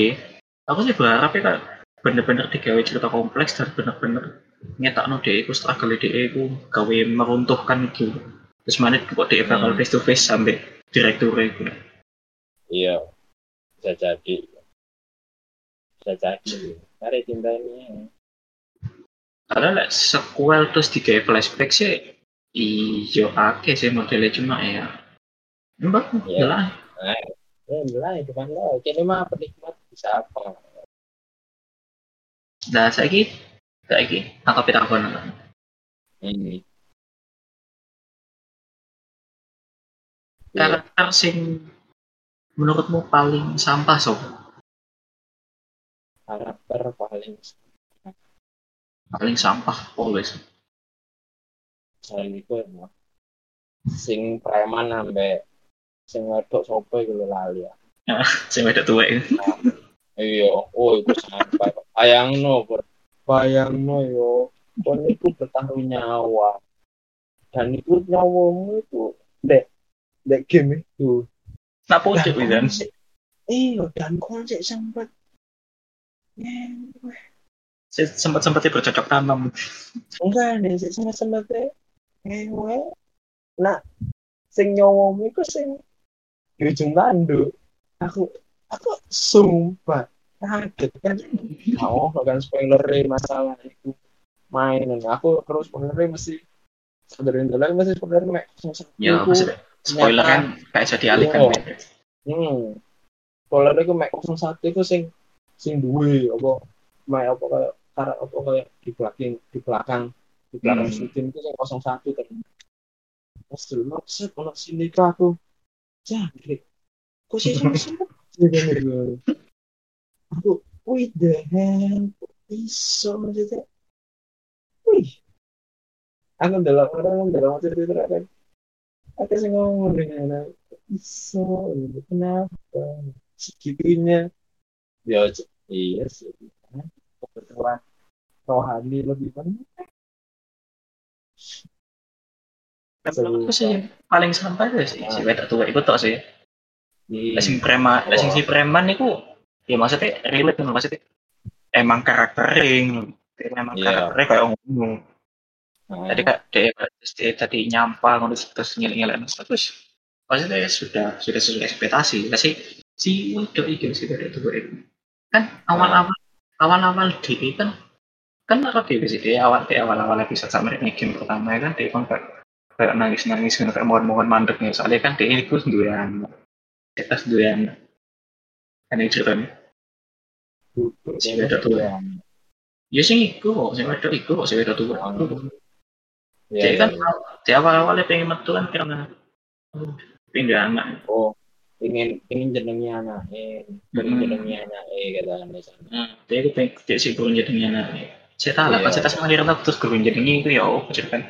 aku sih berharap ya kayak bener-bener digawe cerita kompleks dan bener-bener nyetak no dia itu struggle dia itu gawe meruntuhkan gitu. Terus mana kok dia bakal Hmm. face to face sampai direktur itu. iya. Bisa jadi. Bisa jadi. Cari cinta ini. Karena like, sequel terus digawe flashback sih iyo akeh sih modelnya cuma ya. Mbak Iya. lah ya lah itu kan. Lo ini mah penikmat bisa apa? Nah saya ki saya ki angkat pita apa karakter sing menurutmu paling sampah sob? Karakter paling paling sampah always. Selain itu emang sing preman sampai sing wedok sopo iku lho lali ya. Sing wedok tua itu iya. Oh itu sampai bayangno Bro. bayangno yo. Kon itu bertaruh nyawa. Dan itu nyawamu itu dek dek game itu nak Dan kan iya dan konsep sempat. Sempat sempatnya bercocok tanam. Enggak nih sih sama sama teh ewe nak sing nyawamu iku sing di ujung tanduk. Aku aku sumpah kaget. Kan oh kan spoiler masalah itu mainan aku terus spoiler mesti sebenarnya dulu mesti spoiler mek ya maksudnya spoiler kan kayak bisa dialihkan Iya. Win. hmm. Spoiler itu mek 01 itu sing sing duwe apa mek apa kayak karak apa kayak di belakang di belakang di belakang Hmm. syuting itu sing 01 kan. Mas dulu set ono sini ke aku. Jadi kok sih sama sama aku wih the hell kok iso maksudnya? Wih. Aku dalam orang dalam waktu itu kan aku sih ngomong dengan aku, iso gitu. kenapa segitunya ya iya sih kebetulan rohani lebih banyak menurutku sih yang paling sampah itu sih si wedok tua itu tok sih. Lah sing preman lah sing si preman itu ya maksudnya relate maksudnya emang karakternya emang Iya. karakternya kayak ngono Nah, tadi kak dia, tadi nyampah ngono terus nyelek-nyelek terus maksudnya sudah sudah sesuai ekspektasi. Lah si wedok itu si wedok tua itu kan awal-awal awal-awal dia kan kan apa dia sih dia awal dia awal-awal episode sama ini game pertama ya kan dia kan kayak nangis-nangis kan kayak mohon-mohon mandeknya soalnya kan dia itu sendirian kita sendirian kan ini ceritanya. Si wedok tua. ya. Ya sing iku kok, sing wedok iku kok, sing wedok. Iya, Jadi kan iya. di awal-awalnya pengen metu kan karena oh, pindah anak. oh ingin ingin jenengi anaknya pengen Hmm. jenengi anaknya kata anda sana Nah, jadi aku pengen dia sih gurun jadi anak. Saya tahu lah, pas saya tas ngelahirin aku terus gurun jadi itu ya oh, kan.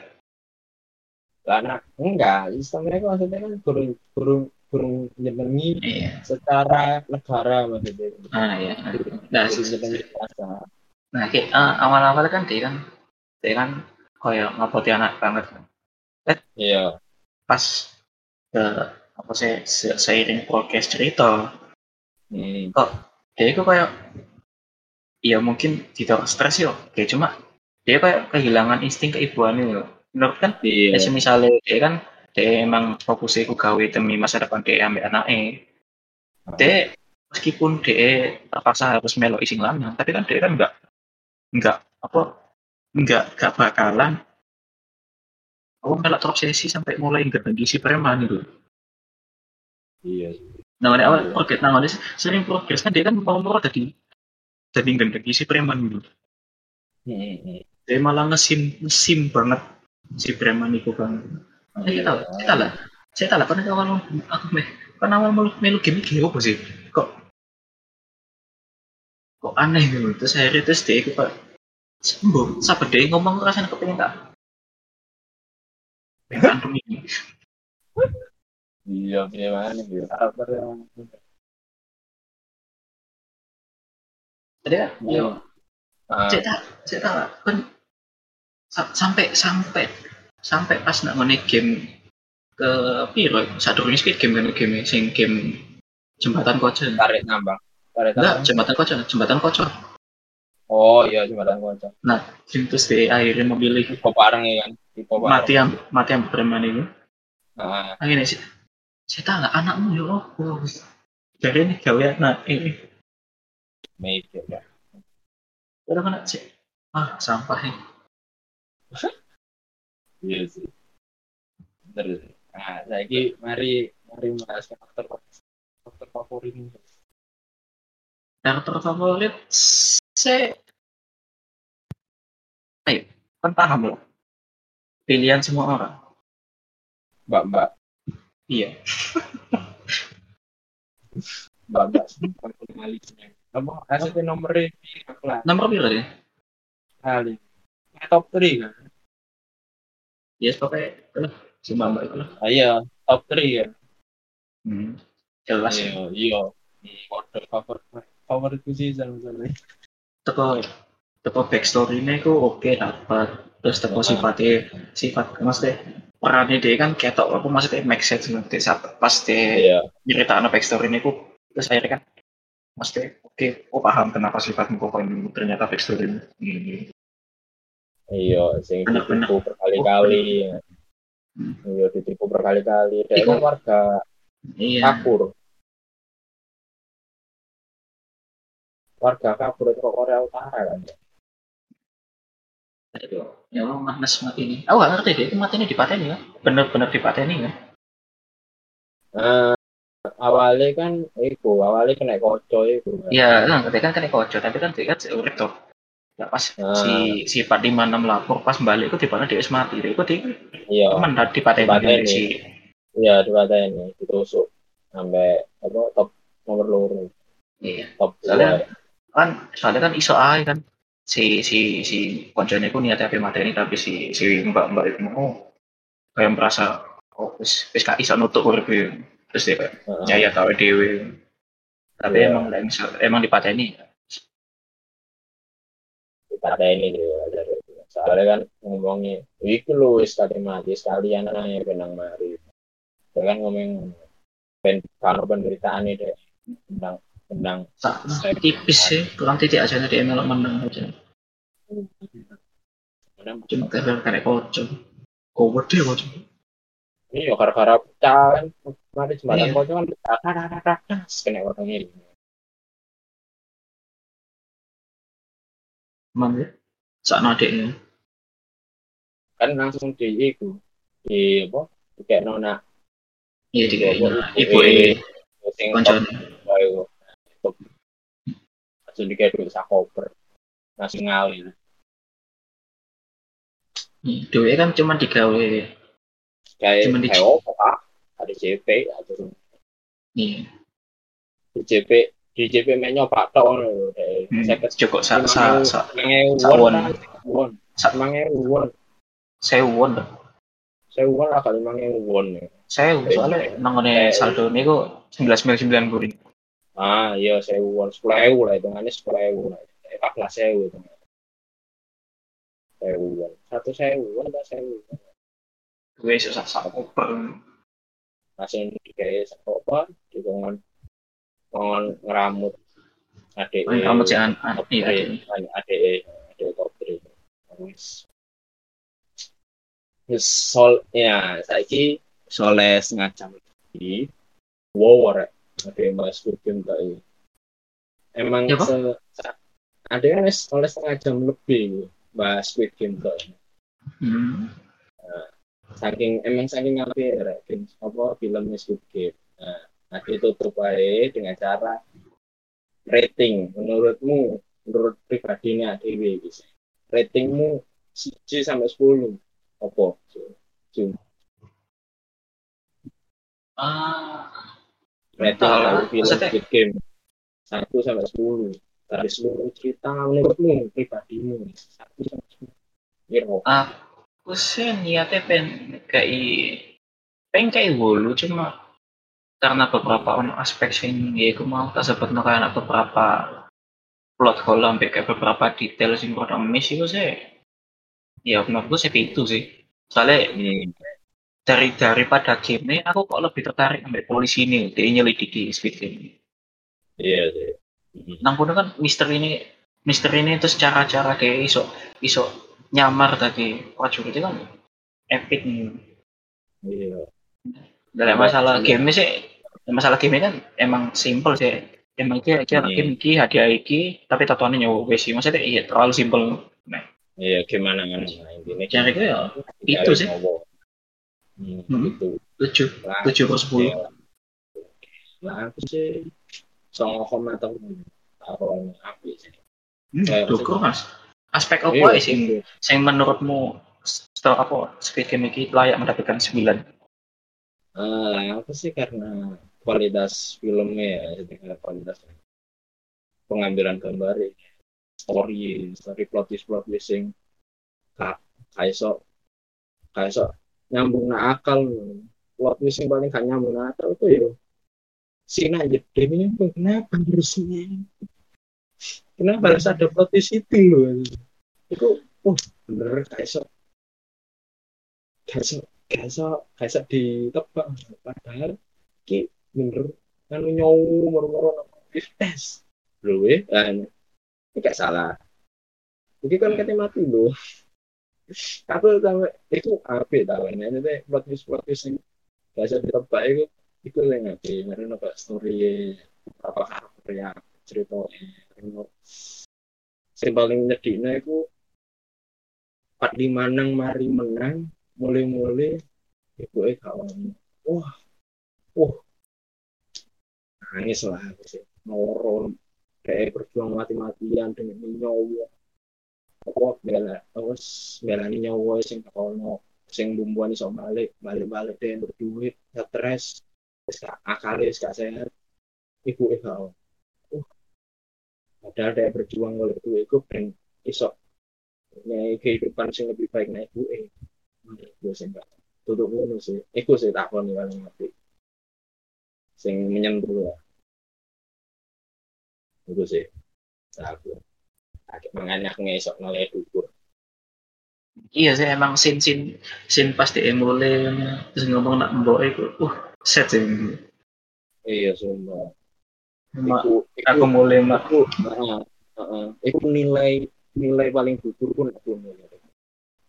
anak enggak sistem mereka maksudnya kan burung burung burung jenengi Iya. secara negara maksudnya Ah iya. Nah, nah eh, awal-awal kan dia kan dia kan kayak ngapoti anak banget. Kan. iya. Pas ke apa sih se- seiring progres cerita. Hmm. dia itu kayak ya mungkin tidak stres yo kayak cuma dia kayak kehilangan insting keibuannya loh menurut kan iya. ya misalnya dia kan dia emang fokusnya ku gawe demi masa depan dia ambil anaknya dia meskipun dia terpaksa harus melo ising lanang tapi kan dia kan enggak enggak apa enggak enggak bakalan. Aku melak terobsesi sampai mulai enggak lagi si preman itu. Iya. Nah ini awal progres nah ini sering progres kan dia kan mau mau jadi jadi enggak lagi si preman gitu Hmm, hmm. dia malah ngesim ngesim banget si preman itu kan saya tahu saya tahu lah. Saya tahu lah karena awal aku meh kan awal melu melu game ini apa sih? Kok kok aneh gitu. Terus akhirnya terus dia itu pak sembuh sabar dia ngomong rasanya kepengen tak? Iya gimana ya? Apa yang tadi kan Iya. yo ah, tahu lah, kan sa- sampai sampai sampai pas nak ngene game ke piro? Satu ini speed game kan game sing game jembatan kocok tarik nambang tarik nambang jembatan kocok jembatan kocok oh iya jembatan kocok nah terus dia akhirnya memilih tipe bareng ya kan? Tipe bareng. Mati yang mati yang preman itu. Ah, akhirnya sih saya tahu nggak anakmu ya Allah. Dari ini gawe anak ini. Mikir ya udah kan sih ah sampah ini. Iya sih. Bener sih. Nah lagi mari mari bahas karakter karakter favorit karakter favorit saya ayo kan paham loh. Pilihan semua orang. Mbak mbak. Iya. Mbak mbak hasilnya nomornya lah nomor berapa deh kali. Top 3 kan? Ya pokoknya. Lah si mama itu lah ah, iya top 3 ya. Hmm. jelas. Ya iya. Iya order favorit favoritku sih sama sama teko teko backstory ini aku oke dapat. Terus teko sifatnya sifat maksudnya perannya dia kan ketok apa maksudnya make sense nanti saat pas dia iya. nyerita anak backstory ini aku terus akhirnya kan maksudnya oke oh paham kenapa sifatmu kok ini ternyata backstory ini. Iya sing ditipu berkali-kali. Iya ditipu berkali-kali. Kan warga iya. Kapur warga kapur itu Korea Utara kan itu ya Allah mati ini aku gak ngerti deh itu mati ini dipateni ya bener-bener dipateni ya Nah, awalnya kan itu awalnya kena koco itu kan. Iya, nah, ketika kan kena kocok, tapi kan dia kan urip tuh. Ya pas Ah. si si Pak 56 lapor pas balik itu di mana dia mati. Dia itu di iya teman pateni Dipateni. si iya di ini ditusuk sampai apa top nomor loro iya. top Soalnya- Kan soalnya kan iso ae kan si si si koncone itu niatnya ape mateni tapi si si mbak-mbak itu mau kayak merasa oh wis wis gak iso nutup urip e. terus dia kayak Heeh. jaya tahu dewe. Tapi Iya. emang bisa, emang dipateni. dipateni dia dari soalnya kan ngomongnya itu lu wis kali mati sekalian aja benang mari dia kan ngomong pen kalau penderitaan ini deh tentang tentang Tak tipis sih, kurang titik aja nanti melok menang aja. Cuma kayak kayak kocok. Kau gede kocok. ini ya gara-gara pecah kan. Mari jembatan Iya. kocok kan. Pecah kena orang ini Emang ya? Saat nadeknya. kan langsung di itu di apa? Di kayak nona Iya di Ibu- ibu e sing dikayak duit sak koper langsung ngalir Dewe kan cuma digawe kayak Cuman di- kayak apa ada JP atau nih di JP di JP mainnya pak tok ngono lho kayak hmm, saya cukup sa sa sa Mangewu Sawon. won. Sa- Mangewu won. sewon dah. Saya won ya. Sewu soalnya nangone saldo niku sembilan sembilan sembilan puluh Ah iya saya won sepuluh ewu lah hitungannya sepuluh ewu lah. Empat belas ewu itu. Saya won satu saya tak saya won. gue susah sak koper Langsung kayak apa? Di kongon kongon ngeramut. Adik. paling kamu sih an an- iya Adik. Adik. Adik kopri. Wis. Wis sol ya saiki soles ngacam iki. Wow. Ada yang bahas Squid Game kayak Emang Ya, se, se- ada yang oleh setengah jam lebih bahas Squid Game hmm. saking emang saking ngapain ya apa filmnya Squid Game nah, nah ditutup aja dengan cara rating. Menurutmu menurut pribadinya Dewi bisa. Ratingmu 1 sampai 10 apa? Jum, ah rating dari film Squid Game. 1 sampai 10 dari seluruh cerita menurutmu pribadimu. 1 sampai 10 Kira aku sih niatnya pengen kayak pengen kayak wolu cuma karena beberapa aspek sing ya aku mau tak sebut kayak beberapa plot hole sampai kayak beberapa detail sing kurang miss itu sih. Ya menurutku sih itu sih. Soalnya hmm, dari daripada game ini aku kok lebih tertarik sampai polisi ini dia nyelidiki Squid Game iya sih Hmm, nang kono kan misteri ini misteri ini terus cara-cara kayak iso iso nyamar tadi prajurit itu kan epic nih. Iya. Dalam masalah iya. game ini sih masalah game ini kan emang simple sih. Emang dia dia Hmm. game iki hadiah iki tapi tatuannya nyawa sih maksudnya iya terlalu simple. Iya gimana kan nah, intinya Cara itu ya itu sih. Nowo. Hmm, Hmm. itu tujuh tujuh per sepuluh Nah, aku sih songo koma tahun tahun api sih. hmm, dukur mas aspek apa Iya, sih iya. yang menurutmu setelah apa Squid Game ini layak mendapatkan sembilan Ah, apa sih karena kualitas filmnya ya, jadi kualitas pengambilan gambar ya. story, story plot twist plot twist sing kak kayak so kayak so nyambung na akal. Plot yang paling gak nyambung na akal itu ya. Sina aja. Ini kenapa harusnya? Kenapa harus ada plot twist itu loh? Itu oh bener kayak so kayak so kayak so kayak so ditebak. Padahal ki bener. Kan nyowu moro-moro tes lho eh kan ini gak salah. Ini kan katanya mati loh aku sampai itu tau ini teh plot twist plot twist yang bisa ditebak itu itu yang apa karena apa story apa karakter ya cerita yang paling nyedihnya itu empat lima nang mari menang mulai-mulai ibu eh kawan wah wah nangis lah aku sih noro kayak berjuang mati-matian dengan nyawa apa bela terus bela nyawa sing kono sing bumbuan iso balik balik-balik deh berduit stres. Wis gak akal gak sehat. Ibu kawan uh padahal dia berjuang oleh duit itu ben iso nih kehidupan sing lebih baik nih ibu eh. Gue sih enggak tutup ngono sih. Iku sih takon nih ngerti. Sing menyentuh lah itu sih. Aku agak menganyak ngesok nolai dukur iya sih emang sin sin sin pasti mulai terus ngomong nak mbok itu uh set sih. Iya sumpah. Ma- iku aku mulai mak aku heeh heeh. Iku nilai nilai paling dukur pun aku nilai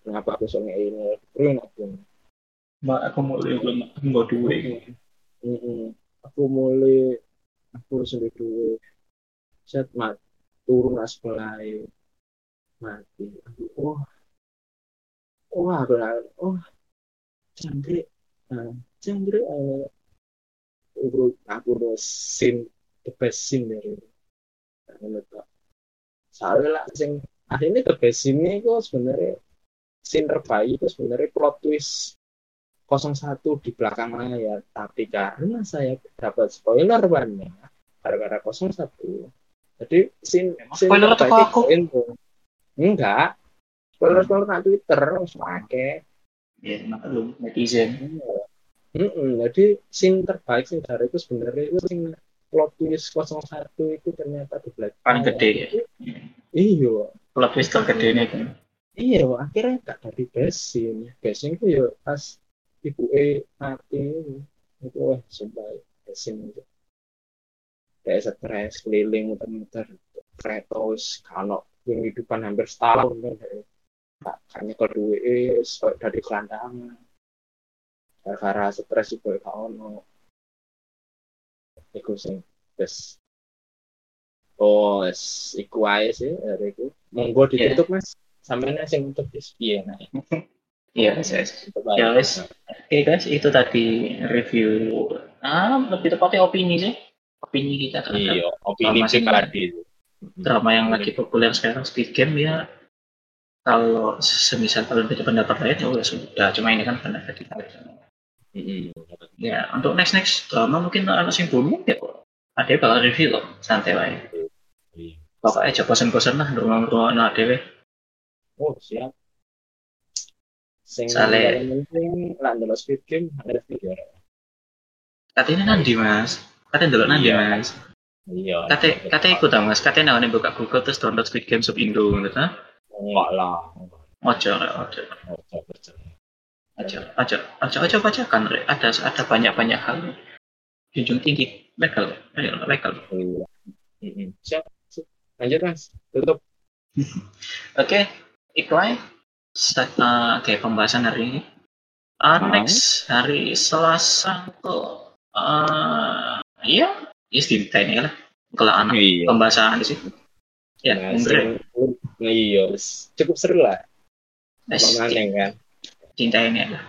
kenapa aku ngei nilai dukur aku? Mak aku mulai gue mak mbok duit Mm-mm. aku mulai aku sendiri duwe. Set mat turun as sebelah mati. Oh. Oh aku lah? Oh. Jangkrik. Nah, jangkrik eh aku aku scene the best scene dari menurut soalnya lah sing akhirnya ke base ini kok sebenarnya scene terbaik itu sebenarnya plot twist 01 di belakang layar. Tapi karena saya dapat spoiler banyak gara-gara 01 jadi Emang scene spoiler terbaik aku? itu enggak. Spoiler spoiler nang Twitter harus pakai. Ya maklum netizen. Mm-mm, jadi scene terbaik sing dari itu sebenarnya itu sing plot twist 01 itu ternyata di belakang paling gede ya? Iya. Plot twist tergede ini. Kan iya akhirnya gak dari besin besin itu ya pas ibu e mati itu wah sumpah besin itu kayak stres keliling muter-muter kretos kalau kehidupan hampir setahun kan. Tak hanya kedua e dari kelandangan gara-gara stres itu gak ono. Iku sing wis. Oh wis iku ae sih dari iku. Monggo ditutup mas. Sampeyan sing nutup wis. Piye nah iya ae. Ya, wis. Oke guys, itu tadi review ah lebih tepatnya opini sih. Opini kita terhadap iya opini sih, pribadi drama yang lagi populer sekarang Squid Game ya. Kalau semisal kalau beda pendapat lain ya udah sudah. Cuma ini kan pendapat kita. Mm-mm. Ya untuk next next drama mungkin anak sing booming ya. Ada bakal review loh, santai wae. Iya. Pokoknya aja bosan-bosan lah rumah-rumah no ada oh siap sing Sale. penting lah ndelok Squid Game ada video Katanya nanti mas, katanya dulu nanti Iya. mas. iya Kata kata ikut ah mas, katanya nawarin buka Google terus download Squid Game sub Indo gitu. ah. enggak lah Ojo, ojo. Ojo, ojo. aja aja aja aja bacakan Re. ada ada banyak banyak hal junjung tinggi legal ayo legal Iya. Siap lanjut mas tutup oke iklan start uh, kayak pembahasan hari ini uh, next hari Selasa tuh uh, iya yes di ini lah. Kalau anak iya. pembahasan di situ. Ya Nah, sing- nah, iya cukup seru lah. Wes, Mana kan? Cinta ini lah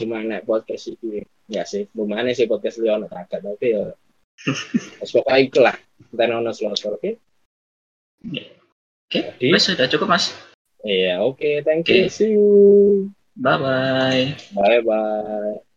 cuma naik podcast itu ya sih lumayan sih podcast Leon agak tapi ya Mas pokoknya itu lah. Kita nonton slot oke? Oke Jadi? wes sudah cukup mas. Iya oke. Thank you. Oke. see you. Bye bye bye bye